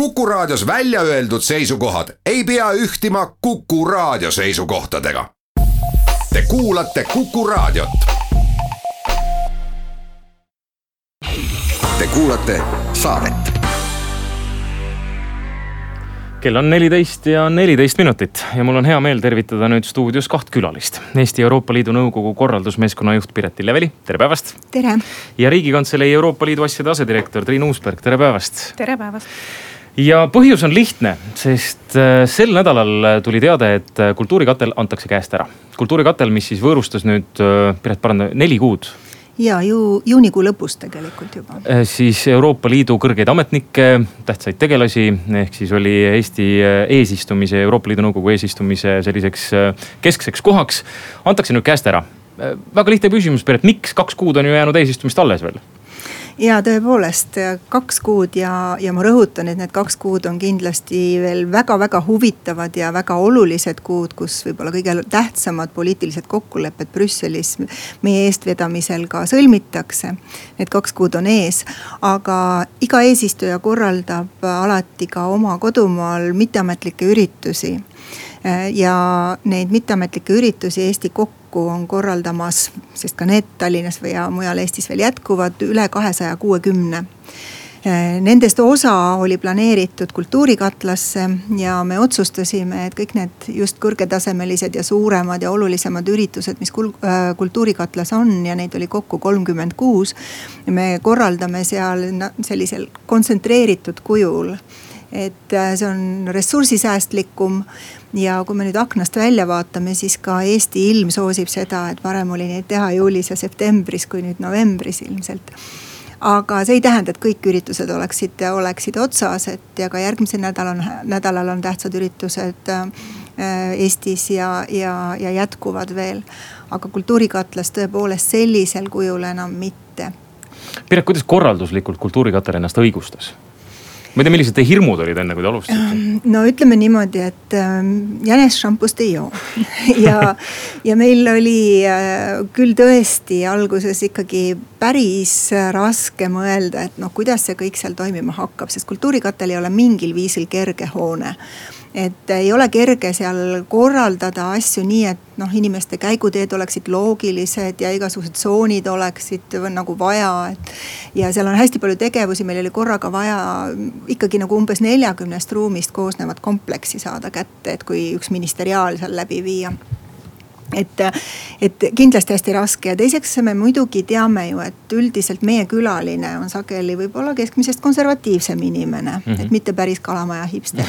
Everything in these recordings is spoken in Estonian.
Kuku Raadios välja öeldud seisukohad ei pea ühtima Kuku Raadio seisukohtadega. Te kuulate Kuku Raadiot. Te kuulate saadet kell on neliteist ja neliteist minutit ja mul on hea meel tervitada nüüd stuudios kaht külalist. Eesti Euroopa Liidu Nõukogu korraldusmeeskonna juht Piret Illeveli, tere päevast. tere. ja riigikantselei Euroopa Liidu asjade asedirektor Triin Uusberg, tere päevast. tere päevast ja põhjus on lihtne, sest äh, sel nädalal tuli teade, et äh, kultuurikatel antakse käest ära. kultuurikatel, mis siis võõrustas nüüd, äh, Piret paranda, neli kuud ja ju juunikuu lõpus tegelikult juba. siis Euroopa Liidu kõrgeid ametnikke, tähtsaid tegelasi, ehk siis oli Eesti eesistumise, Euroopa Liidu Nõukogu eesistumise selliseks keskseks kohaks. antakse nüüd käest ära. väga lihtne küsimus, Piret, miks kaks kuud on ju jäänud eesistumist alles veel? Ja tõepoolest kaks kuud ja, ja ma rõhutan, et need kaks kuud on kindlasti veel väga-väga huvitavad ja väga olulised kuud, kus võib-olla kõige tähtsamad poliitilised kokkulepped Brüsselis meie eestvedamisel ka sõlmitakse. Need kaks kuud on ees, aga iga eesistuja korraldab alati ka oma kodumaal mitteametlikke üritusi ja neid mitteametlikke üritusi Eesti kokku kokku on korraldamas, sest ka need Tallinnas või ja mujal Eestis veel jätkuvad, üle kahesaja kuuekümne. Nendest osa oli planeeritud Kultuurikatlasse ja me otsustasime, et kõik need just kõrgetasemelised ja suuremad ja olulisemad üritused, mis äh, Kultuurikatlas on ja neid oli kokku kolmkümmend kuus. me korraldame seal sellisel kontsentreeritud kujul et äh, see on ressursisäästlikum ja kui me nüüd aknast välja vaatame, siis ka Eesti ilm soosib seda, et varem oli neid teha juulis ja septembris kui nüüd novembris ilmselt aga see ei tähenda, et kõik üritused oleksid, oleksid otsas, et ja ka järgmisel nädalal, nädalal on tähtsad üritused äh, Eestis ja, ja, ja jätkuvad veel. aga kultuurikatlas tõepoolest sellisel kujul enam mitte. Piret, kuidas korralduslikult Kultuurikatel ennast õigustas? Ma ei tea, millised teie hirmud olid enne, kui te alustasite? Ähm, no ütleme niimoodi, et ähm, jänes šampust ei joo ja, ja meil oli äh, küll tõesti alguses ikkagi päris raske mõelda, et noh, kuidas see kõik seal toimima hakkab, sest Kultuurikatel ei ole mingil viisil kerge hoone et ei ole kerge seal korraldada asju nii, et noh, inimeste käiguteed oleksid loogilised ja igasugused tsoonid oleksid nagu vaja, et. ja seal on hästi palju tegevusi, meil oli korraga vaja ikkagi nagu umbes neljakümnest ruumist koosnevat kompleksi saada kätte, et kui üks ministeriaal seal läbi viia et, et kindlasti hästi raske ja teiseks me muidugi teame ju, et üldiselt meie külaline on sageli võib-olla keskmisest konservatiivsem inimene mm, -hmm. et mitte päris kalamaja hipster.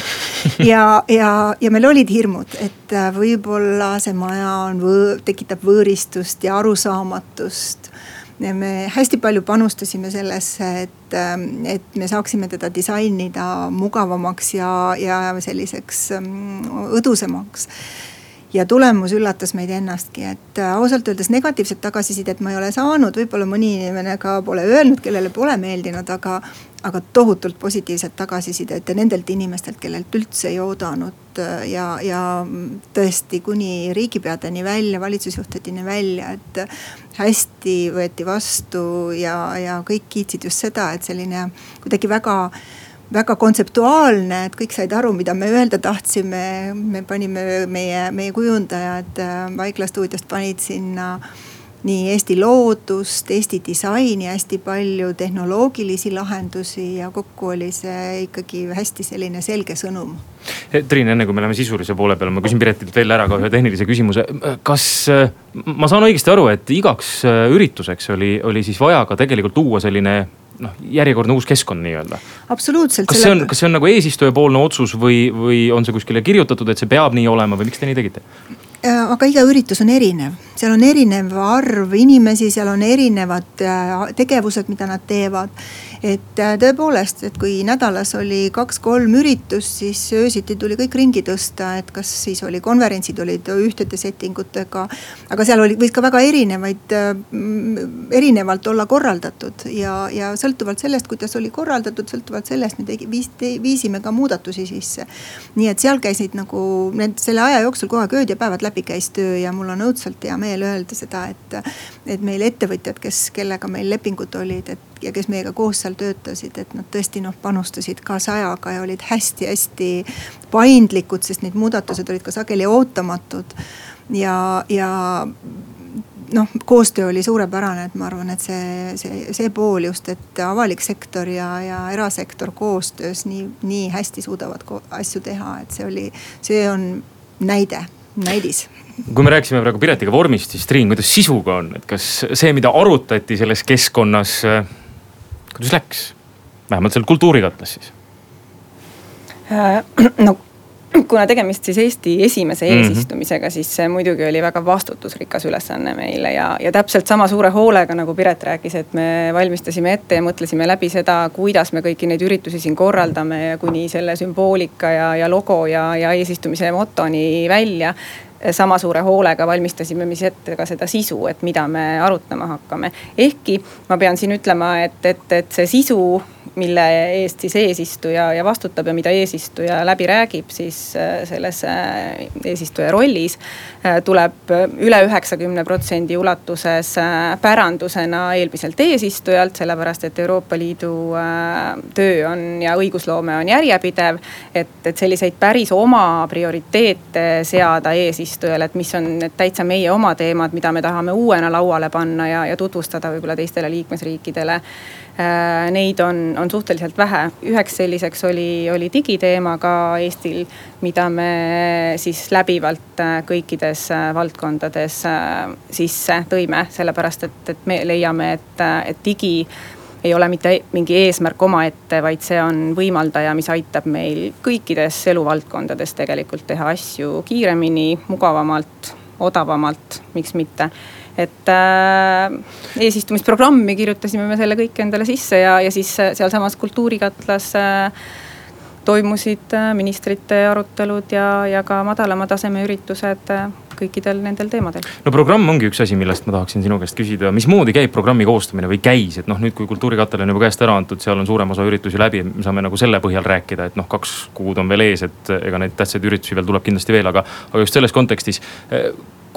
ja, ja, ja meil olid hirmud, et võib-olla see maja on võõ-, tekitab võõristust ja arusaamatust ja me hästi palju panustasime sellesse, et, et me saaksime teda disainida mugavamaks ja, ja selliseks mm, õdusamaks ja tulemus üllatas meid ennastki, et äh, ausalt öeldes negatiivset tagasisidet ma ei ole saanud, võib-olla mõni inimene ka pole öelnud, kellele pole meeldinud, aga. aga tohutult positiivset tagasisidet ja nendelt inimestelt, kellelt üldse ei oodanud ja, ja tõesti kuni riigipeadeni välja, valitsusjuhtideni välja, et. hästi võeti vastu ja, ja kõik kiitsid just seda, et selline kuidagi väga väga kontseptuaalne, et kõik said aru, mida me öelda tahtsime. me panime meie, meie kujundajad äh, Vaikla stuudiost panid sinna nii Eesti loodust, Eesti disaini, hästi palju tehnoloogilisi lahendusi ja kokku oli see ikkagi hästi selline selge sõnum. Eh, Triin, enne kui me läheme sisulise poole peale, ma küsin Piretilt veel ära ka ühe tehnilise küsimuse. kas äh, ma saan õigesti aru, et igaks ürituseks oli, oli siis vaja ka tegelikult luua selline noh, järjekordne uus keskkond nii-öelda. absoluutselt. kas see on, kas see on nagu eesistuja poolne otsus või, või on see kuskile kirjutatud, et see peab nii olema või miks te nii tegite? Äh, aga iga üritus on erinev, seal on erinev arv inimesi, seal on erinevad äh, tegevused, mida nad teevad et äh, tõepoolest, et kui nädalas oli kaks-kolm üritust, siis öösiti tuli kõik ringi tõsta, et kas siis oli konverentsid olid ühtede setting utega. aga seal oli, võis ka väga erinevaid, äh, erinevalt olla korraldatud ja, ja sõltuvalt sellest, kuidas oli korraldatud, sõltuvalt sellest me tegi, viis, viisime ka muudatusi sisse. nii et seal käisid nagu need selle aja jooksul kogu aeg ööd ja päevad läbi käis töö ja mul on õudselt hea meel öelda seda, et. et meil ettevõtjad, kes, kellega meil lepingud olid, et ja kes meiega koos seal töötasid, et nad tõesti noh, panustasid ka sajaga ja olid hästi-hästi paindlikud, sest need muudatused olid ka sageli ootamatud. ja, ja noh, koostöö oli suurepärane, et ma arvan, et see, see, see pool just, et avalik sektor ja, ja erasektor koostöös nii, nii hästi suudavad asju teha, et see oli, see on näide, näidis kui me rääkisime praegu Piretiga vormist, siis Triin, kuidas sisuga on, et kas see, mida arutati selles keskkonnas, kuidas läks? vähemalt seal kultuurikatlas siis. Äh, no kuna tegemist siis Eesti esimese eesistumisega mm, -hmm. siis see muidugi oli väga vastutusrikas ülesanne meile ja, ja täpselt sama suure hoolega, nagu Piret rääkis, et me valmistasime ette ja mõtlesime läbi seda, kuidas me kõiki neid üritusi siin korraldame ja kuni selle sümboolika ja, ja logo ja, ja eesistumise motoni välja sama suure hoolega valmistasime me siis ette ka seda sisu, et mida me arutama hakkame. ehkki ma pean siin ütlema, et, et, et see sisu mille eest siis eesistuja ja vastutab ja mida eesistuja läbi räägib, siis äh, selles äh, eesistuja rollis äh, tuleb üle üheksakümne protsendi ulatuses pärandusena eelmiselt eesistujalt, sellepärast et Euroopa Liidu töö on ja õigusloome on järjepidev. et, et selliseid päris oma prioriteete seada eesistujale, et mis on need täitsa meie oma teemad, mida me tahame uuena lauale panna ja, ja tutvustada võib-olla teistele liikmesriikidele neid on, on suhteliselt vähe. üheks selliseks oli, oli digiteema ka Eestil, mida me siis läbivalt äh, kõikides äh, valdkondades sisse tõime, sellepärast et, et me leiame, et, et digi ei ole mitte mingi eesmärk omaette, vaid see on võimaldaja, mis aitab meil kõikides eluvaldkondades tegelikult teha asju kiiremini, mugavamalt, odavamalt, miks mitte et äh, eesistumisprogrammi kirjutasime me selle kõik endale sisse ja, ja siis äh, sealsamas Kultuurikatlas äh, toimusid äh, ministrite arutelud ja, ja ka madalama taseme üritused äh, kõikidel nendel teemadel. no programm ongi üks asi, millest ma tahaksin sinu käest küsida, mismoodi käib programmi koostamine või käis, et noh, nüüd kui Kultuurikatel on juba käest ära antud, seal on suurem osa üritusi läbi, me saame nagu selle põhjal rääkida, et noh, kaks kuud on veel ees, et ega neid tähtsaid üritusi veel tuleb kindlasti veel, aga, aga just selles kontekstis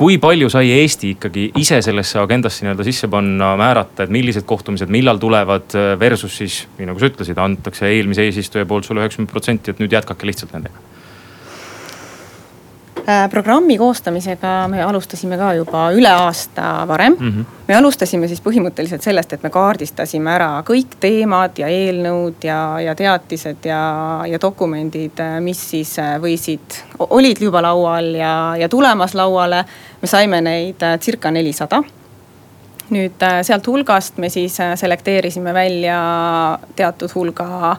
kui palju sai Eesti ikkagi ise sellesse agendasse nii-öelda sisse panna, määrata, et millised kohtumised, millal tulevad versus siis nii nagu sa ütlesid, antakse eelmise eesistuja poolt sulle üheksakümmend protsenti, et nüüd jätkake lihtsalt nendega programmi koostamisega me alustasime ka juba üle aasta varem mm. -hmm. me alustasime siis põhimõtteliselt sellest, et me kaardistasime ära kõik teemad ja eelnõud ja, ja teatised ja, ja dokumendid, äh, mis siis äh, võisid, olid juba laual ja, ja tulemas lauale. me saime neid circa nelisada nüüd sealt hulgast me siis selekteerisime välja teatud hulga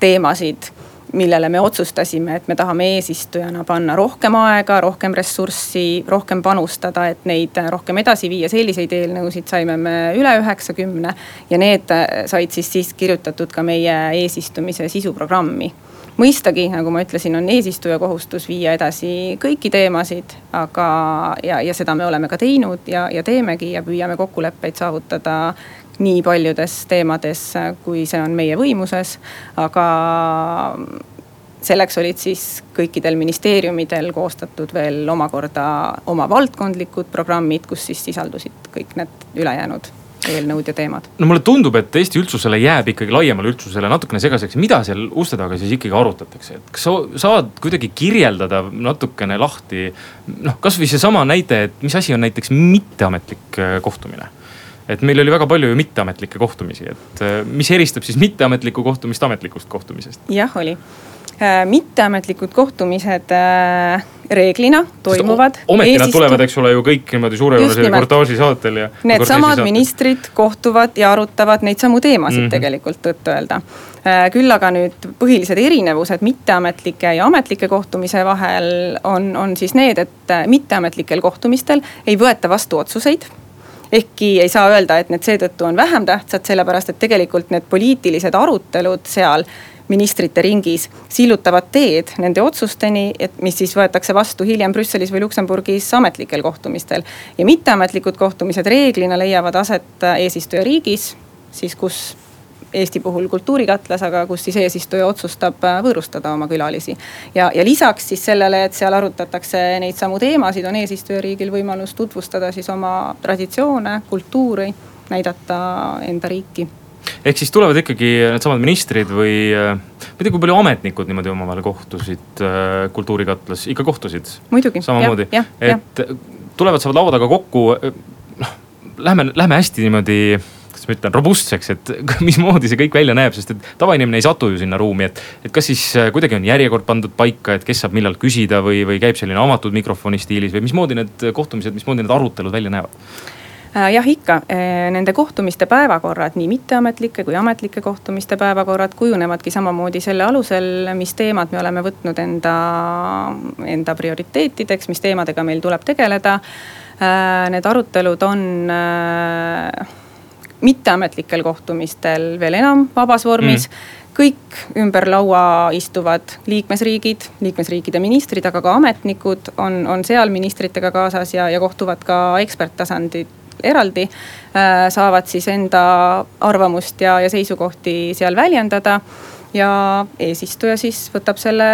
teemasid millele me otsustasime, et me tahame eesistujana panna rohkem aega, rohkem ressurssi, rohkem panustada, et neid rohkem edasi viia. selliseid eelnõusid saime me üle üheksakümne ja need said siis, siis kirjutatud ka meie eesistumise sisuprogrammi mõistagi, nagu ma ütlesin, on eesistuja kohustus viia edasi kõiki teemasid, aga, ja, ja seda me oleme ka teinud ja, ja teemegi ja püüame kokkuleppeid saavutada nii paljudes teemades, kui see on meie võimuses. aga selleks olid siis kõikidel ministeeriumidel koostatud veel omakorda oma valdkondlikud programmid, kus siis sisaldusid kõik need ülejäänud eelnõud ja teemad. no mulle tundub, et Eesti üldsusele jääb ikkagi laiemale üldsusele natukene segaseks, mida seal uste taga siis ikkagi arutatakse, et kas sa saad kuidagi kirjeldada natukene lahti. noh, kasvõi seesama näide, et mis asi on näiteks mitteametlik äh, kohtumine et meil oli väga palju ju mitteametlikke kohtumisi, et äh, mis eristab siis mitteametlikku kohtumist ametlikust kohtumisest? jah, oli äh, mitteametlikud kohtumised äh, reeglina toimuvad. ometi nad tulevad, eks ole ju kõik niimoodi suurejoonelise reportaaži saatel ja. Needsamad ministrid kohtuvad ja arutavad neid samu teemasid mm -hmm. tegelikult tõtt-öelda. küll aga nüüd põhilised erinevused mitteametlike ja ametlike kohtumise vahel on, on siis need, et mitteametlikel kohtumistel ei võeta vastu otsuseid ehkki ei saa öelda, et need seetõttu on vähem tähtsad, sellepärast et tegelikult need poliitilised arutelud seal ministrite ringis sillutavad teed nende otsusteni, et mis siis võetakse vastu hiljem Brüsselis või Luksemburgis ametlikel kohtumistel. ja mitteametlikud kohtumised reeglina leiavad aset eesistujariigis, siis kus Eesti puhul Kultuurikatlas, aga kus siis eesistuja otsustab äh, võõrustada oma külalisi. ja, ja lisaks siis sellele, et seal arutatakse neid samu teemasid, on eesistujariigil võimalus tutvustada siis oma traditsioone, kultuuri, näidata enda riiki ehk siis tulevad ikkagi needsamad ministrid või äh, ma ei tea, kui palju ametnikud niimoodi omavahel kohtusid äh, Kultuurikatlas, ikka kohtusid? samamoodi, et tulevad, saavad laua taga kokku, noh, lähme, lähme hästi niimoodi kuidas ma ütlen, robustseks, et mismoodi see kõik välja näeb, sest et tavainimene ei satu ju sinna ruumi, et. et kas siis äh, kuidagi on järjekord pandud paika, et kes saab millal küsida või, või käib selline avatud mikrofoni stiilis või mismoodi need kohtumised, mismoodi need arutelud välja näevad? Äh, jah, ikka äh, nende kohtumiste päevakorrad, nii mitteametlike kui ametlike kohtumiste päevakorrad kujunevadki samamoodi selle alusel, mis teemad me oleme võtnud enda, enda prioriteetideks, mis teemadega meil tuleb tegeleda. Äh, need arutelud on mitteametlikel kohtumistel veel enam vabas vormis. Mm. Kõik ümber laua istuvad liikmesriigid, liikmesriikide ministrid, aga ka ametnikud on, on seal ministritega kaasas ja, ja kohtuvad ka eksperttasandid eraldi. Äh, saavad siis enda arvamust ja, ja seisukohti seal väljendada. Ja eesistuja siis võtab selle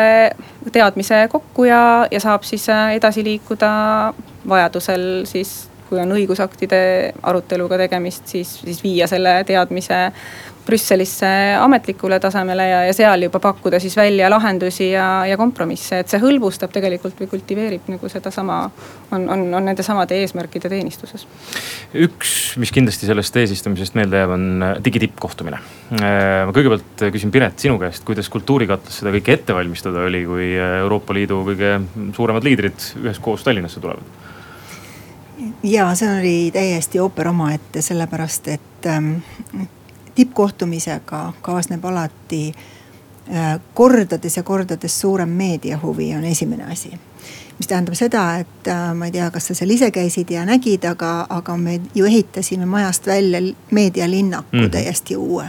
teadmise kokku ja, ja saab siis äh, edasi liikuda vajadusel siis kui on õigusaktide aruteluga tegemist, siis, siis viia selle teadmise Brüsselisse ametlikule tasemele ja, ja seal juba pakkuda siis välja lahendusi ja, ja kompromisse, et see hõlbustab tegelikult või kultiveerib nagu sedasama, on, on, on nende samade eesmärkide teenistuses. üks, mis kindlasti sellest eesistumisest meelde jääb, on äh, digitippkohtumine. Äh, ma kõigepealt küsin Piret sinu käest, kuidas Kultuurikatlas seda kõike ette valmistada oli, kui äh, Euroopa Liidu kõige suuremad liidrid üheskoos Tallinnasse tulevad? Ja see oli täiesti ooper omaette, sellepärast et ähm, tippkohtumisega kaasneb alati äh, kordades ja kordades suurem meediahuvi on esimene asi. mis tähendab seda, et äh, ma ei tea, kas sa seal ise käisid ja nägid, aga, aga me ju ehitasime majast välja meedialinnaku mm. täiesti uue.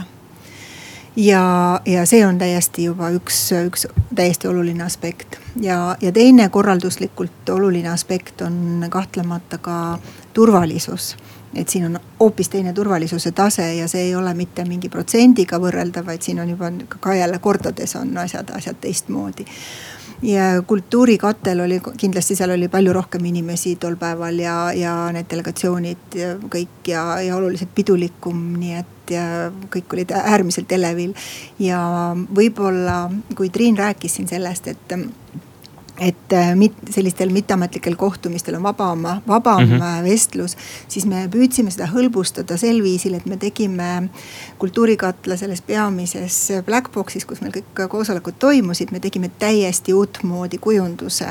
Ja, ja see on täiesti juba üks, üks täiesti oluline aspekt ja, ja teine korralduslikult oluline aspekt on kahtlemata ka turvalisus et siin on hoopis teine turvalisuse tase ja see ei ole mitte mingi protsendiga võrreldav, vaid siin on juba ka jälle kordades on asjad, asjad teistmoodi. Ja kultuurikatel oli kindlasti seal oli palju rohkem inimesi tol päeval ja, ja need delegatsioonid ja kõik ja, ja oluliselt pidulikum, nii et ja kõik olid äärmiselt elevil. ja võib-olla, kui Triin rääkis siin sellest, et et äh, mit, sellistel mitteametlikel kohtumistel on vabam, vabam mm -hmm. vestlus. siis me püüdsime seda hõlbustada sel viisil, et me tegime kultuurikatla selles peamises black box'is, kus meil kõik koosolekud toimusid, me tegime täiesti uutmoodi kujunduse.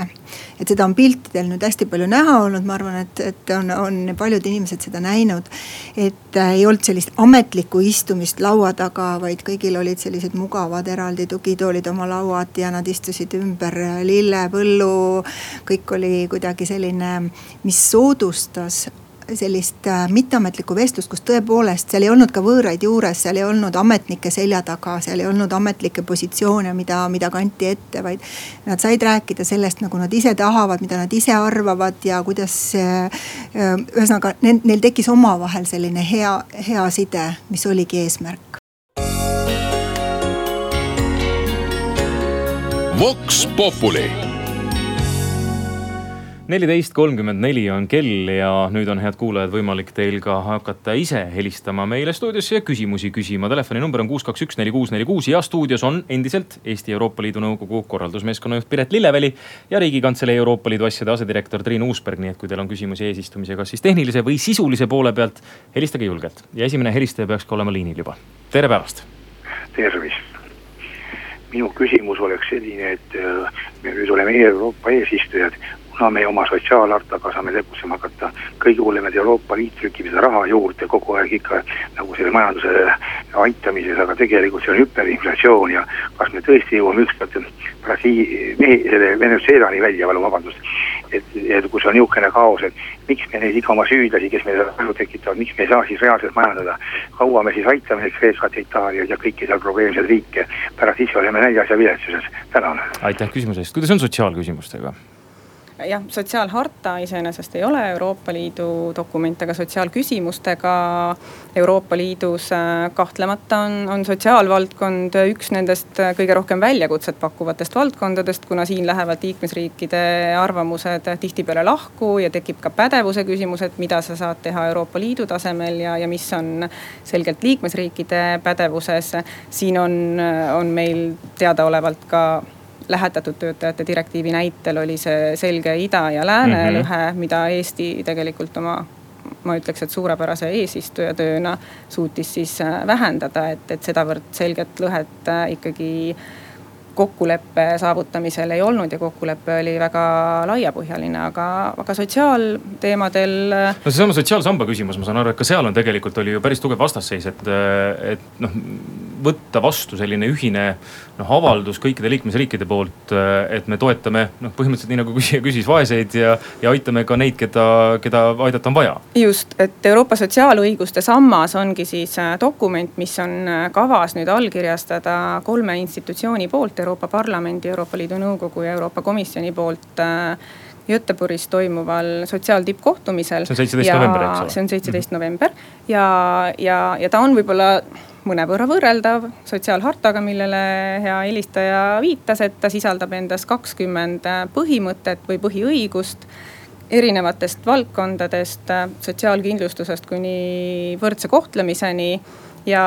et seda on piltidel nüüd hästi palju näha olnud, ma arvan, et, et on, on paljud inimesed seda näinud. et äh, ei olnud sellist ametlikku istumist laua taga, vaid kõigil olid sellised mugavad eraldi tugitoolid oma lauad ja nad istusid ümber lillepõlve põllu. kõik oli kuidagi selline, mis soodustas sellist äh, mitteametlikku vestlust, kus tõepoolest seal ei olnud ka võõraid juures, seal ei olnud ametnike selja taga, seal ei olnud ametlikke positsioone, mida, mida kanti ette, vaid. Nad said rääkida sellest, nagu nad ise tahavad, mida nad ise arvavad ja kuidas. Äh, ühesõnaga neil tekkis omavahel selline hea, hea side, mis oligi eesmärk. Vox Populi neliteist kolmkümmend neli on kell ja nüüd on, head kuulajad, võimalik teil ka hakata ise helistama meile stuudiosse ja küsimusi küsima. telefoninumber on kuus, kaks, üks, neli, kuus, neli, kuus ja stuudios on endiselt Eesti Euroopa Liidu Nõukogu korraldusmeeskonna juht Piret Lilleväli ja Riigikantselei Euroopa Liidu asjade asedirektor Triin Uusberg. nii et kui teil on küsimusi eesistumise, kas siis tehnilise või sisulise poole pealt, helistage julgelt ja esimene helistaja peaks ka olema liinil juba. tere päevast. tervist minu küsimus oleks selline, et äh, me nüüd oleme Euroopa eesistujad, kuna me oma sotsiaalhartaga saame tegutsema hakata, kõige hullem, et Euroopa Liit trükib seda raha juurde kogu aeg ikka nagu selle majanduse aitamises, aga tegelikult see on hüperinflatsioon ja kas me tõesti jõuame ükskord Brasiili, selle Venezuelani välja, palun vabandust. et, et kus on niisugune kaos, et miks me neid iga oma süüdlasi, kes meile kahju tekitavad, miks me ei saa siis reaalselt majandada. kaua me siis aitame neid Kreekat ja Itaaliat ja kõiki seal probleemseid riike, pärast ise oleme näljas ja viletsuses, tänan. aitäh küsimuse eest, kuidas on sotsiaalküsimustega? Jah, sotsiaalharta iseenesest ei ole Euroopa Liidu dokument, aga sotsiaalküsimustega Euroopa Liidus äh, kahtlemata on, on sotsiaalvaldkond üks nendest kõige rohkem väljakutset pakkuvatest valdkondadest, kuna siin lähevad liikmesriikide arvamused tihtipeale lahku ja tekib ka pädevuse küsimus, et mida sa saad teha Euroopa Liidu tasemel ja, ja mis on selgelt liikmesriikide pädevuses. siin on, on meil teadaolevalt ka lähetatud töötajate direktiivi näitel oli see selge ida ja lääne mm -hmm. lõhe, mida Eesti tegelikult oma ma ütleks, et suurepärase eesistuja tööna suutis siis äh, vähendada, et, et sedavõrd selget lõhet äh, ikkagi kokkuleppe saavutamisel ei olnud ja kokkulepe oli väga laiapõhjaline, aga, aga sotsiaalteemadel. no seesama sotsiaalsamba küsimus, ma saan aru, et ka seal on tegelikult oli ju päris tugev vastasseis, et, et noh, võtta vastu selline ühine noh avaldus kõikide liikmesriikide poolt, et me toetame noh, põhimõtteliselt nii nagu küsija küsis, vaeseid ja, ja aitame ka neid, keda, keda aidata on vaja. just, et Euroopa sotsiaalõiguste sammas ongi siis äh, dokument, mis on äh, kavas nüüd allkirjastada kolme institutsiooni poolt Euroopa Parlamendi, Euroopa Liidu Nõukogu ja Euroopa Komisjoni poolt äh, Göteborgis toimuval sotsiaaltippkohtumisel. see on seitseteist november, eks ole. see on seitseteist november ja, ja, ja ta on võib-olla mõnevõrra võrreldav sotsiaalhartaga, millele hea helistaja viitas, et ta sisaldab endas kakskümmend põhimõtet või põhiõigust erinevatest valdkondadest, sotsiaalkindlustusest kuni võrdse kohtlemiseni. Ja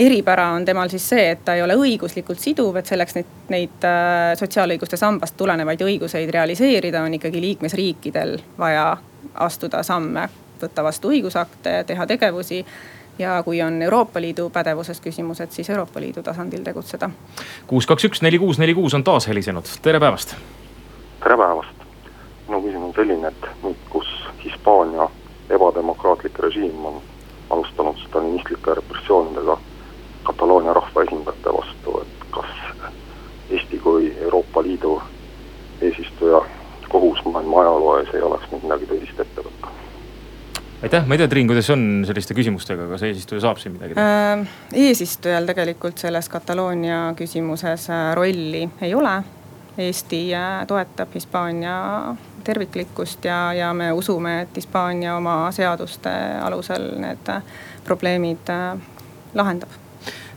eripära on temal siis see, et ta ei ole õiguslikult siduv, et selleks neid, neid äh, sotsiaalõiguste sambast tulenevaid õiguseid realiseerida, on ikkagi liikmesriikidel vaja astuda samme, võtta vastu õigusakte, teha tegevusi ja kui on Euroopa Liidu pädevuses küsimused, siis Euroopa Liidu tasandil tegutseda. kuus, kaks, üks, neli, kuus, neli, kuus on taas helisenud, tere päevast. tere päevast, minu küsimus on selline, et nüüd, kus Hispaania ebademokraatlik režiim on alustanud stalinistlike repressioonidega Kataloonia rahvaesindajate vastu, et kas Eesti kui Euroopa Liidu eesistuja kohus maailma ajaloo ees ei oleks nüüd midagi tõsist ette võtta? Aitäh, ma ei tea, Triin, kuidas on selliste küsimustega, kas eesistuja saab siin midagi teha äh,? eesistujal tegelikult selles Kataloonia küsimuses äh, rolli ei ole. Eesti äh, toetab Hispaania terviklikkust ja, ja me usume, et Hispaania oma seaduste alusel need probleemid äh, lahendab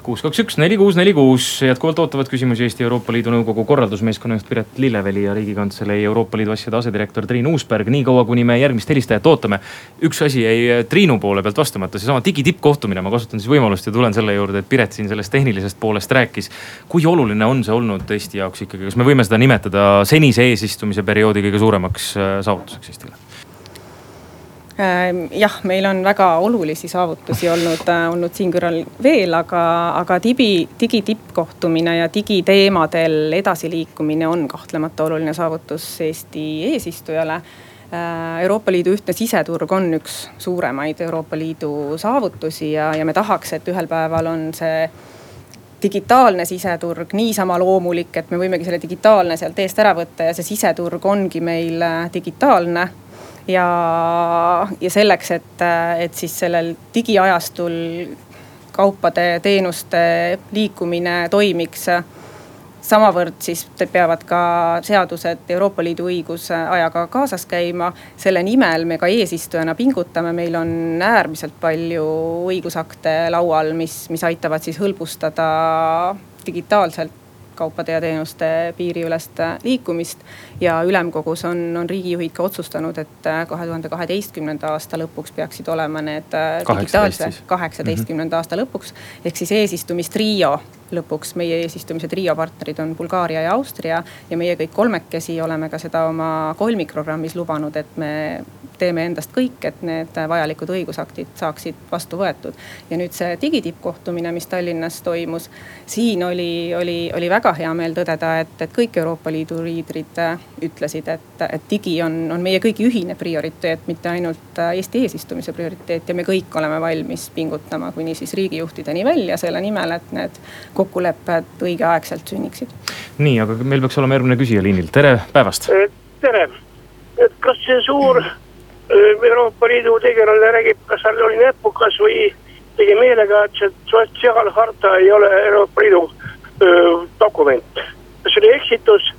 kuus, kaks, üks, neli, kuus, neli, kuus, jätkuvalt ootavad küsimusi Eesti Euroopa Liidu Nõukogu korraldusmeeskonna juht Piret Lilleveli ja Riigikantselei Euroopa Liidu asjade asedirektor Triin Uusberg. niikaua, kuni me järgmist helistajat ootame. üks asi jäi Triinu poole pealt vastamata, seesama digitippkohtumine, ma kasutan siis võimalust ja tulen selle juurde, et Piret siin sellest tehnilisest poolest rääkis. kui oluline on see olnud Eesti jaoks ikkagi, kas me võime seda nimetada senise eesistumise perioodi kõige suuremaks äh, saavutuseks Eestile? Ehm, jah, meil on väga olulisi saavutusi olnud, äh, olnud siin kõrval veel, aga, aga digi, digitippkohtumine ja digiteemadel edasiliikumine on kahtlemata oluline saavutus Eesti eesistujale. Äh, Euroopa Liidu ühtne siseturg on üks suuremaid Euroopa Liidu saavutusi ja, ja me tahaks, et ühel päeval on see digitaalne siseturg niisama loomulik, et me võimegi selle digitaalne sealt eest ära võtta ja see siseturg ongi meil äh, digitaalne ja, ja selleks, et, et siis sellel digiajastul kaupade, teenuste liikumine toimiks samavõrd siis peavad ka seadused, Euroopa Liidu õigus ajaga kaasas käima. selle nimel me ka eesistujana pingutame, meil on äärmiselt palju õigusakte laual, mis, mis aitavad siis hõlbustada digitaalselt kaupade ja teenuste piiriülest liikumist. ja ülemkogus on, on riigijuhid ka otsustanud, et kahe tuhande kaheteistkümnenda aasta lõpuks peaksid olema need digitaalse, kaheksateistkümnenda aasta lõpuks. ehk siis eesistumistrio lõpuks meie eesistumise trio partnerid on Bulgaaria ja Austria. ja meie kõik kolmekesi oleme ka seda oma kolmikprogrammis lubanud, et me teeme endast kõik, et need vajalikud õigusaktid saaksid vastu võetud. ja nüüd see digitippkohtumine, mis Tallinnas toimus, siin oli, oli, oli väga hea meel tõdeda, et, et kõik Euroopa Liidu liidrid ütlesid, et, et digi on, on meie kõigi ühine prioriteet, mitte ainult Eesti eesistumise prioriteet ja me kõik oleme valmis pingutama kuni siis riigijuhtideni välja selle nimel, et need kokkulepped õigeaegselt sünniksid. nii, aga meil peaks olema järgmine küsija liinil, tere päevast. tere, et kas see suur Euroopa Liidu tegelane räägib, kas seal oli näpukas või tegi meelega, et see sotsiaalharta ei ole Euroopa Liidu öö, dokument. kas see oli eksitus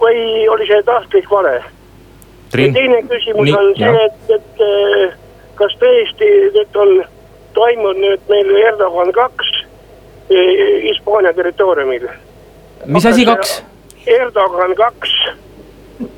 või oli see tahtlik vale? teine küsimus Nii, on see, et, et äh, kas tõesti nüüd on toimunud nüüd meil Erdogan kaks Hispaania territooriumil? mis asi kaks? Erdogan kaks,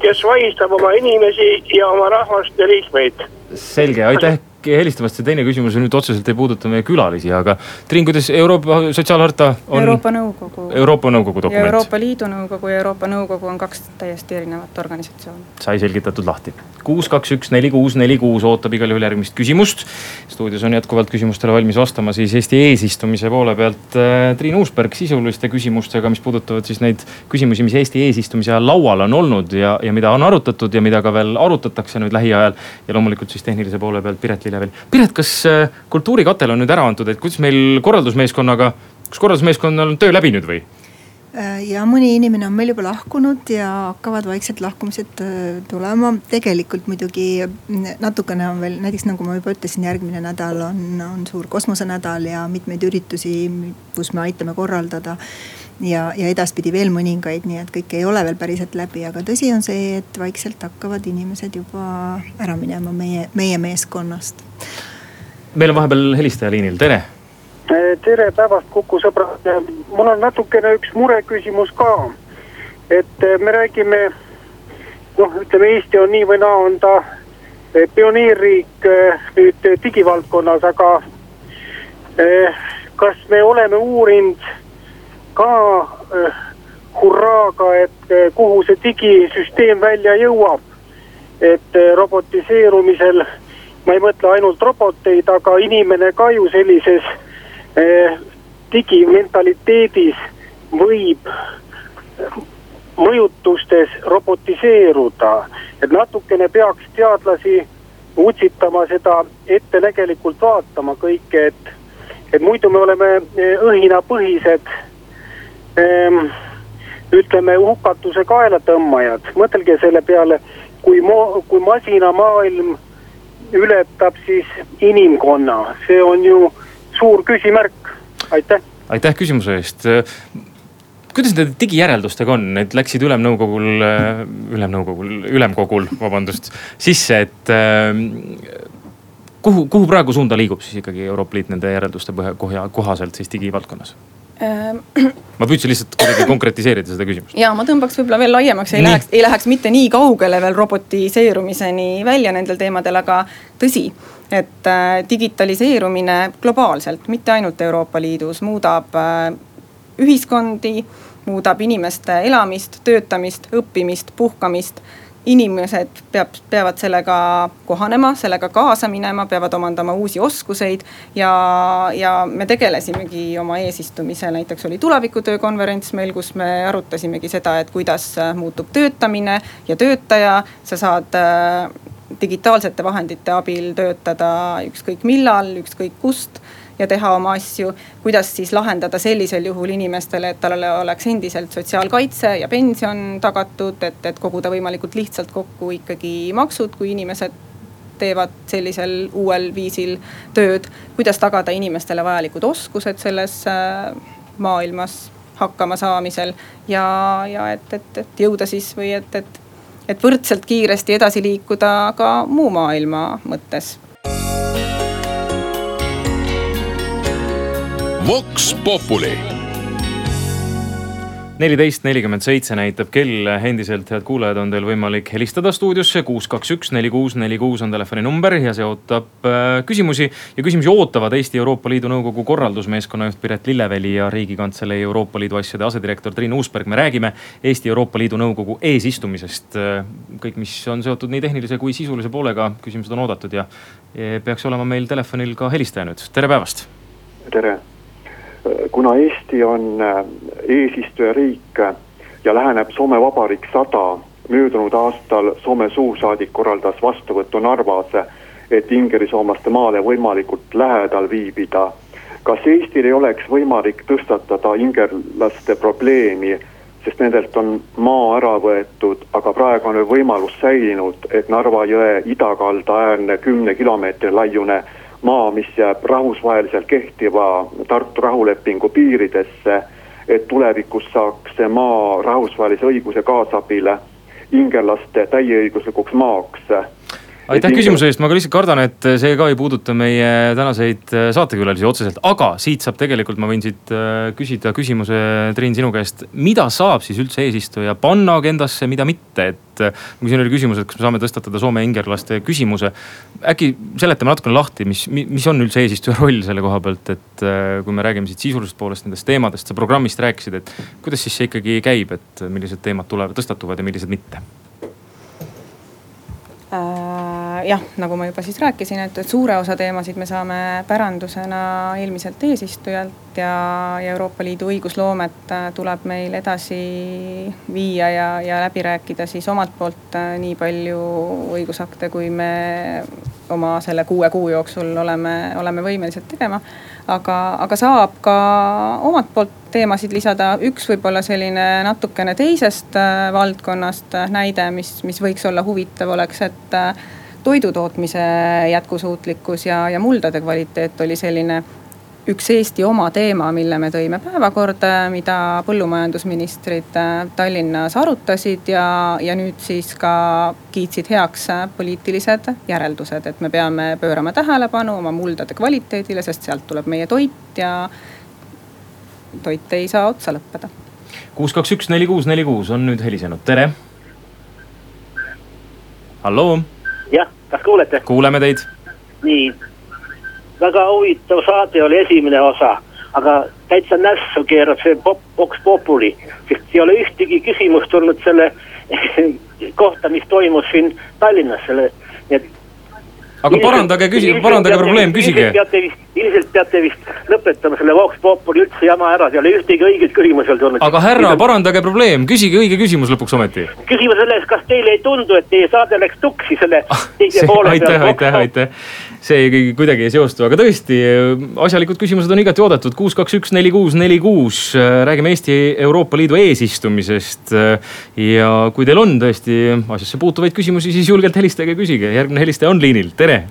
kes vahistab oma inimesi ja oma rahvast ja liikmeid. Selge, aitäh helistamast, see teine küsimus nüüd otseselt ei puuduta meie külalisi, aga Triin, kuidas Euroopa sotsiaalharta on? Euroopa Nõukogu. Euroopa Nõukogu dokument. ja Euroopa Liidu Nõukogu ja Euroopa Nõukogu on kaks täiesti erinevat organisatsiooni. sai selgitatud lahti. kuus, kaks, üks, neli, kuus, neli, kuus ootab igal juhul järgmist küsimust. stuudios on jätkuvalt küsimustele valmis vastama siis Eesti eesistumise poole pealt äh, Triin Uusberg sisuliste küsimustega, mis puudutavad siis neid küsimusi, mis Eesti eesistumise ajal laual on olnud ja, ja mida on arutatud ja mida ka veel arutatakse nüüd lähiajal. ja loomulikult siis tehnilise poole pealt Piret Lille veel. Piret, kas äh, kultuurikatel on nüüd ära antud, et kuidas meil korraldusmeeskonnaga, kas korraldusmeeskonnal on töö läbi nüüd või? Äh, ja mõni inimene on meil juba lahkunud ja hakkavad vaikselt lahkumised äh, tulema. tegelikult muidugi natukene on veel, näiteks nagu ma juba ütlesin, järgmine nädal on, on suur kosmosenädal ja mitmeid üritusi, kus me aitame korraldada ja, ja edaspidi veel mõningaid, nii et kõik ei ole veel päriselt läbi, aga tõsi on see, et vaikselt hakkavad inimesed juba ära minema meie, meie meeskonnast. meil on vahepeal helistaja liinil, tere. tere päevast, Kuku sõbrad, mul on natukene üks mureküsimus ka. et me räägime, noh, ütleme Eesti on nii või naa, on ta pioneerriik nüüd digivaldkonnas, aga kas me oleme uurinud ka äh, hurraaga, et äh, kuhu see digisüsteem välja jõuab. et äh, robotiseerumisel, ma ei mõtle ainult roboteid, aga inimene ka ju sellises äh, digimentaliteedis võib mõjutustes robotiseeruda. et natukene peaks teadlasi utsitama seda ettenägelikult vaatama kõike, et, et muidu me oleme õhinapõhised ütleme hukatuse kaela tõmbajad, mõtelge selle peale, kui mo-, kui masinamaailm ületab siis inimkonna, see on ju suur küsimärk, aitäh. aitäh küsimuse eest! Kuidas nende digijäreldustega on, need läksid ülemnõukogul, ülemnõukogul, ülemkogul, vabandust, sisse, et ehm, kuhu, kuhu praegu suunda liigub siis ikkagi Euroopa Liit nende järelduste kohaselt siis digivaldkonnas? Ma püüdsin lihtsalt kuidagi konkretiseerida seda küsimust. ja ma tõmbaks võib-olla veel laiemaks, ei läheks, ei läheks mitte nii kaugele veel robotiseerumiseni välja nendel teemadel, aga tõsi. et äh, digitaliseerumine globaalselt, mitte ainult Euroopa Liidus, muudab äh, ühiskondi, muudab inimeste elamist, töötamist, õppimist, puhkamist inimesed peab, peavad sellega kohanema, sellega kaasa minema, peavad omandama uusi oskuseid. ja, ja me tegelesimegi oma eesistumisel, näiteks oli tulevikutöö konverents meil, kus me arutasimegi seda, et kuidas muutub töötamine ja töötaja, sa saad äh, digitaalsete vahendite abil töötada ükskõik millal, ükskõik kust ja teha oma asju. kuidas siis lahendada sellisel juhul inimestele, et talle oleks endiselt sotsiaalkaitse ja pension tagatud, et, et koguda võimalikult lihtsalt kokku ikkagi maksud, kui inimesed teevad sellisel uuel viisil tööd. kuidas tagada inimestele vajalikud oskused selles äh, maailmas hakkama saamisel ja, ja et, et, et jõuda siis või et, et, et võrdselt kiiresti edasi liikuda ka muu maailma mõttes Vox Populi neliteist nelikümmend seitse näitab kell, endiselt head kuulajad, on teil võimalik helistada stuudiosse kuus, kaks, üks, neli, kuus, neli, kuus on telefoninumber ja see ootab äh, küsimusi. ja küsimusi ootavad Eesti Euroopa Liidu Nõukogu korraldusmeeskonna juht Piret Lilleveli ja riigikantselei Euroopa Liidu asjade asedirektor Triin Uusberg. me räägime Eesti Euroopa Liidu Nõukogu eesistumisest. Äh, kõik, mis on seotud nii tehnilise kui sisulise poolega, küsimused on oodatud ja peaks olema meil telefonil ka helistaja nüüd, tere päevast. tere kuna Eesti on äh, eesistujariik ja läheneb Soome Vabariik sada, möödunud aastal Soome suursaadik korraldas vastuvõttu Narvas, et ingerisoomlaste maale võimalikult lähedal viibida. kas Eestil ei oleks võimalik tõstatada ingerlaste probleemi, sest nendelt on maa ära võetud, aga praegu on võimalus säilinud, et Narva jõe idakalda äärne kümne kilomeetri laiune maa, mis jääb rahvusvaheliselt kehtiva Tartu rahulepingu piiridesse. et tulevikus saaks maa rahvusvahelise õiguse kaasabile ingerlaste täieõiguslikuks maaks aitäh küsimuse eest, ma ka lihtsalt kardan, et see ka ei puuduta meie tänaseid äh, saatekülalisi otseselt, aga siit saab tegelikult, ma võin siit äh, küsida küsimuse, Triin, sinu käest. mida saab siis üldse eesistuja panna agendasse, mida mitte, et äh, kui siin oli küsimus, et kas me saame tõstatada Soome ingerlaste küsimuse. äkki seletame natukene lahti, mis, mis on üldse eesistuja roll selle koha pealt, et kui me räägime siit sisulisest poolest nendest teemadest, sa programmist rääkisid, et kuidas siis see ikkagi käib, et millised teemad tulevad, tõstatuvad ja millised mitte äh,? Jah, nagu ma juba siis rääkisin, et, suure osa teemasid me saame pärandusena eelmiselt eesistujalt ja, ja Euroopa Liidu õigusloomet äh, tuleb meil edasi viia ja, ja läbi rääkida siis omalt poolt äh, nii palju õigusakte, kui me oma selle kuue kuu jooksul oleme, oleme võimelised tegema. Aga, aga saab ka omalt poolt teemasid lisada, üks võib-olla selline natukene teisest äh, valdkonnast näide, mis, mis võiks olla huvitav, oleks, et toidutootmise jätkusuutlikkus ja, ja muldade kvaliteet oli selline üks Eesti oma teema, mille me tõime päevakorda, mida põllumajandusministrid äh, Tallinnas arutasid ja, ja nüüd siis ka kiitsid heaks äh, poliitilised järeldused, et me peame pöörama tähelepanu oma muldade kvaliteedile, sest sealt tuleb meie toit ja toit ei saa otsa lõppeda. kuus, kaks, üks, neli, kuus, neli, kuus on nüüd helisenud, tere. halloo. Jah, kas kuulete? kuuleme teid. nii väga huvitav saade oli esimene osa, aga täitsa nässu keerab see pop, Vox Populi, sest ei ole ühtegi küsimust olnud selle kohta, mis toimus siin Tallinnas, selle, nii et aga parandage küsi-, parandage probleem, küsige. Ilmselt peate vist lõpetama selle Vox Populi üldse jama ära, ei ole ühtegi õiget küsimust veel tulnud. aga härra, parandage probleem, küsige õige küsimus lõpuks ometi. küsimus selles, kas teile ei tundu, et teie saade läks tuksi selle ah, teise poole peale? aitäh, aitäh, aitäh see kuidagi ei seostu, aga tõesti, asjalikud küsimused on igati oodatud. kuus, kaks, üks, neli, kuus, neli, kuus. räägime Eesti Euroopa Liidu eesistumisest. ja kui teil on tõesti asjasse puutuvaid küsimusi, siis julgelt helistage ja küsige. järgmine helistaja on liinil, tere.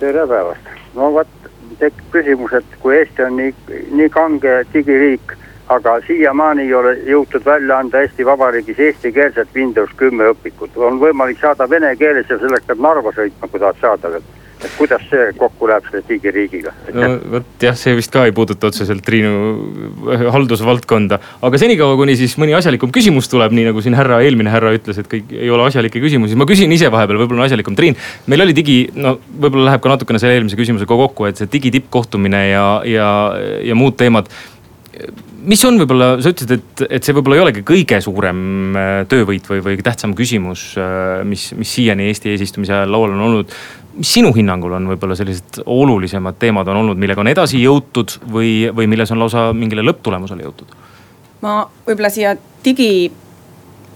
tere päevast. no vot, tekib küsimus, et kui Eesti on nii, nii kange digiriik aga siiamaani ei ole jõutud välja anda Eesti Vabariigis eestikeelset Windows kümme õpikut. on võimalik saada vene keeles ja selleks peab Narva sõitma, kui tahad saada veel et kuidas see kokku läheb selle digiriigiga? no vot jah, see vist ka ei puuduta otseselt Triinu äh, haldusvaldkonda. aga senikaua, kuni siis mõni asjalikum küsimus tuleb, nii nagu siin härra, eelmine härra ütles, et kõik ei ole asjalikke küsimusi. ma küsin ise vahepeal, võib-olla on asjalikum. Triin, meil oli digi, no võib-olla läheb ka natukene selle eelmise küsimusega kokku, et see digi tippkohtumine ja, ja, ja muud teemad mis on võib-olla, sa ütlesid, et, et see võib-olla ei olegi kõige suurem äh, töövõit või, või tähtsam küsimus, äh, mis, mis siiani Eesti eesistumise ajal laual on olnud mis sinu hinnangul on võib-olla sellised olulisemad teemad on olnud, millega on edasi jõutud või, või milles on lausa mingile lõpptulemusele jõutud? ma võib-olla siia digi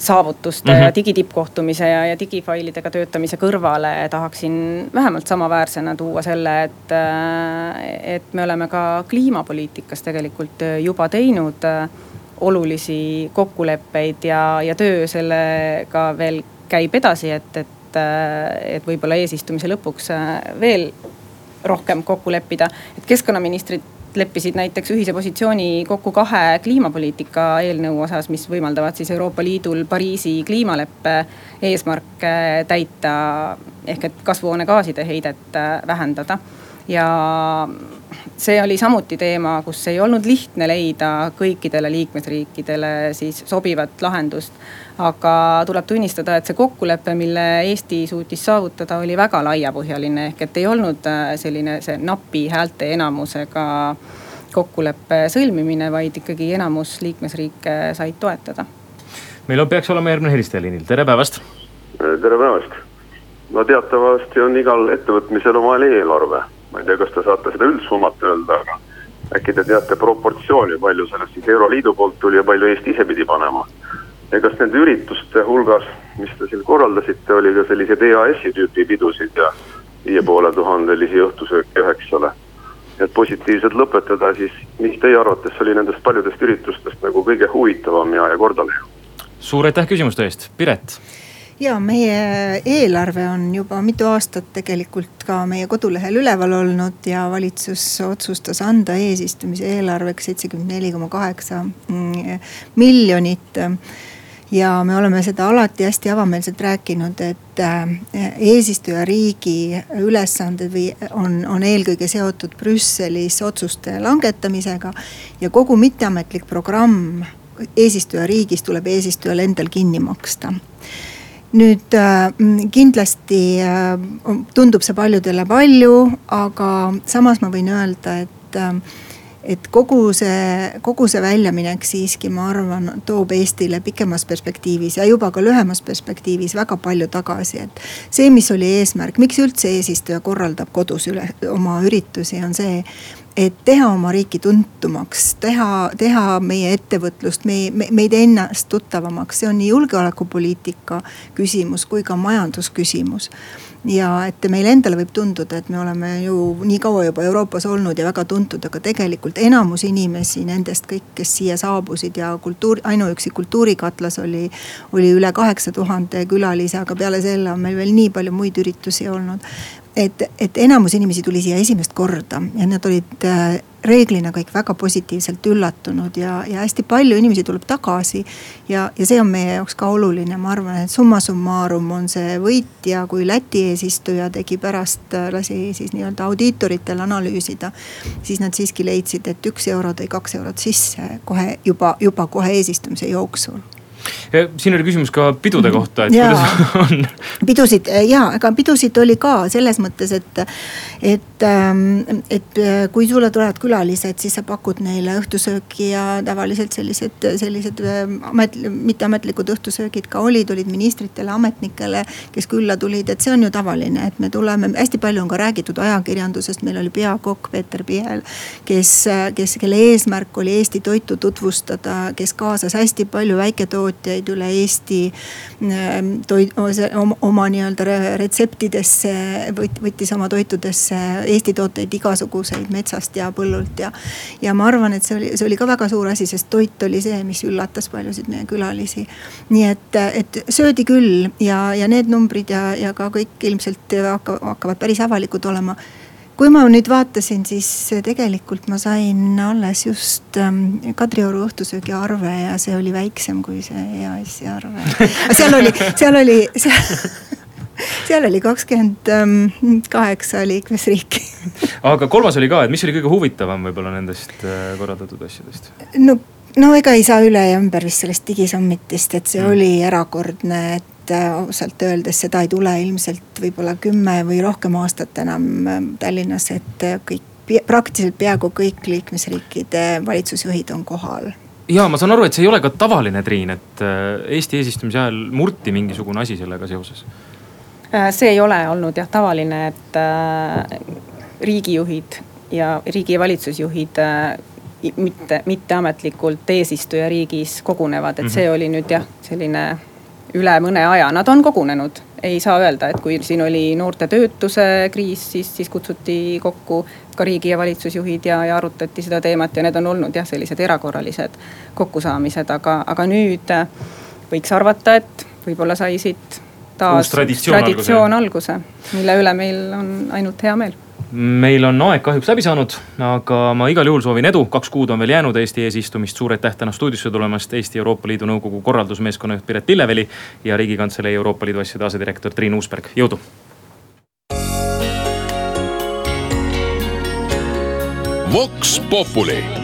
saavutuste mm -hmm. ja digitippkohtumise ja, ja digifailidega töötamise kõrvale tahaksin vähemalt samaväärsena tuua selle, et, et me oleme ka kliimapoliitikas tegelikult juba teinud olulisi kokkuleppeid ja, ja töö sellega veel käib edasi, et, et et, äh, et võib-olla eesistumise lõpuks äh, veel rohkem kokku leppida. et keskkonnaministrid leppisid näiteks ühise positsiooni kokku kahe kliimapoliitika eelnõu osas, mis võimaldavad siis Euroopa Liidul Pariisi kliimaleppe eesmärke täita. ehk et kasvuhoonegaaside heidet äh, vähendada ja see oli samuti teema, kus ei olnud lihtne leida kõikidele liikmesriikidele siis sobivat lahendust aga tuleb tunnistada, et see kokkulepe, mille Eesti suutis saavutada, oli väga laiapõhjaline, ehk et ei olnud äh, selline see napi häälteenamusega kokkuleppe sõlmimine, vaid ikkagi enamus liikmesriike said toetada. meil on, peaks olema järgmine helistaja liinil, tere päevast. tere päevast. no teatavasti on igal ettevõtmisel omal eelarve. Ma ei tea, kas te saate seda üldsummat öelda, aga äkki te teate proportsiooni, palju sellest siis Euroliidu poolt tuli ja palju Eesti ise pidi panema ja kas nende ürituste hulgas, mis te siin korraldasite, oli ka selliseid EAS-i tüüpi pidusid ja viie poole tuhandelisi õhtusööke üheksale. et positiivselt lõpetada, siis mis teie arvates oli nendest paljudest üritustest nagu kõige huvitavam ja, ja kordaläinud? suur aitäh küsimuste eest, Piret ja meie eelarve on juba mitu aastat tegelikult ka meie kodulehel üleval olnud ja valitsus otsustas anda eesistumise eelarveks seitsekümmend neli koma kaheksa mm, miljonit ja me oleme seda alati hästi avameelselt rääkinud, et äh, eesistujariigi ülesanded või on, on eelkõige seotud Brüsselis otsuste langetamisega. ja kogu mitteametlik programm eesistujariigis tuleb eesistujal endal kinni maksta nüüd äh, kindlasti äh, tundub see paljudele palju, aga samas ma võin öelda, et äh, et kogu see, kogu see väljaminek siiski, ma arvan, toob Eestile pikemas perspektiivis ja juba ka lühemas perspektiivis väga palju tagasi, et. see, mis oli eesmärk, miks üldse eesistuja korraldab kodus üle oma üritusi, on see et teha oma riiki tuntumaks, teha, teha meie ettevõtlust, meie, meid ennast tuttavamaks, see on nii julgeolekupoliitika küsimus kui ka majandusküsimus. ja et meile endale võib tunduda, et me oleme ju nii kaua juba Euroopas olnud ja väga tuntud, aga tegelikult enamus inimesi nendest kõik, kes siia saabusid ja kultuur, ainuüksi Kultuurikatlas oli, oli üle kaheksa tuhande külalise, aga peale selle on meil veel nii palju muid üritusi olnud et, et enamus inimesi tuli siia esimest korda ja nad olid äh, reeglina kõik väga positiivselt üllatunud ja, ja hästi palju inimesi tuleb tagasi. ja, ja see on meie jaoks ka oluline, ma arvan, et summa summarum on see võitja, kui Läti eesistuja tegi pärast, äh, lasi siis nii-öelda audiitoritel analüüsida. siis nad siiski leidsid, et üks euro tõi kaks eurot sisse kohe juba, juba kohe eesistumise jooksul siin oli küsimus ka pidude mhm. kohta, et ja. kuidas on? pidusid ja, aga pidusid oli ka selles mõttes, et, et, ähm, et äh, kui sulle tulevad külalised, siis sa pakud neile õhtusööki ja tavaliselt sellised, sellised ähm, amet, mitteametlikud õhtusöögid ka olid, olid ministritele, ametnikele, kes külla tulid, et see on ju tavaline, et me tuleme, hästi palju on ka räägitud ajakirjandusest, meil oli peakokk Peeter Pihel, kes, kes, kelle eesmärk oli Eesti toitu tutvustada, kes kaasas hästi palju väiketootjaid üle Eesti ähm, toit, oma, nii-öelda retseptidesse, võttis oma toitudesse Eesti tooteid igasuguseid metsast ja põllult ja. ja ma arvan, et see oli, see oli ka väga suur asi, sest toit oli see, mis üllatas paljusid meie külalisi. nii et, et söödi küll ja, ja need numbrid ja, ja ka kõik ilmselt hakkavad päris avalikud olema kui ma nüüd vaatasin, siis tegelikult ma sain alles just ähm, Kadrioru õhtusöögi arve ja see oli väiksem kui see EAS-i arve. seal oli, seal oli, seal oli kakskümmend kaheksa liikmesriiki aga kolmas oli ka, et mis oli kõige huvitavam võib-olla nendest äh, korraldatud asjadest? no no ega ei saa üle ja ümber vist sellest digisummitist, et see mm. oli erakordne, et et äh, ausalt öeldes seda ei tule ilmselt võib-olla kümme või rohkem aastat enam ähm, Tallinnas, et äh, kõik, praktiliselt peaaegu kõik liikmesriikide valitsusjuhid on kohal ja ma saan aru, et see ei ole ka tavaline, Triin, et äh, Eesti eesistumise ajal murti mingisugune asi sellega seoses. see ei ole olnud jah tavaline, et riigijuhid ja riigi valitsusjuhid mitte, mitteametlikult eesistujariigis kogunevad, et see mhm. oli nüüd jah, selline üle mõne aja, nad on kogunenud. ei saa öelda, et kui siin oli noorte töötuse kriis, siis, siis kutsuti kokku ka riigi ja valitsusjuhid ja, ja arutati seda teemat ja need on olnud jah, sellised erakorralised kokkusaamised, aga, aga nüüd võiks arvata, et võib-olla sai siit taas traditsioon, traditsioon alguse, alguse, mille üle meil on ainult hea meel meil on aeg kahjuks läbi saanud, aga ma igal juhul soovin edu, kaks kuud on veel jäänud Eesti eesistumist. suur aitäh täna stuudiosse tulemast, Eesti Euroopa Liidu Nõukogu korraldusmeeskonna juht Piret Lilleveli ja riigikantselei Euroopa Liidu asjade asedirektor Triin Uusberg, jõudu. Vox Populi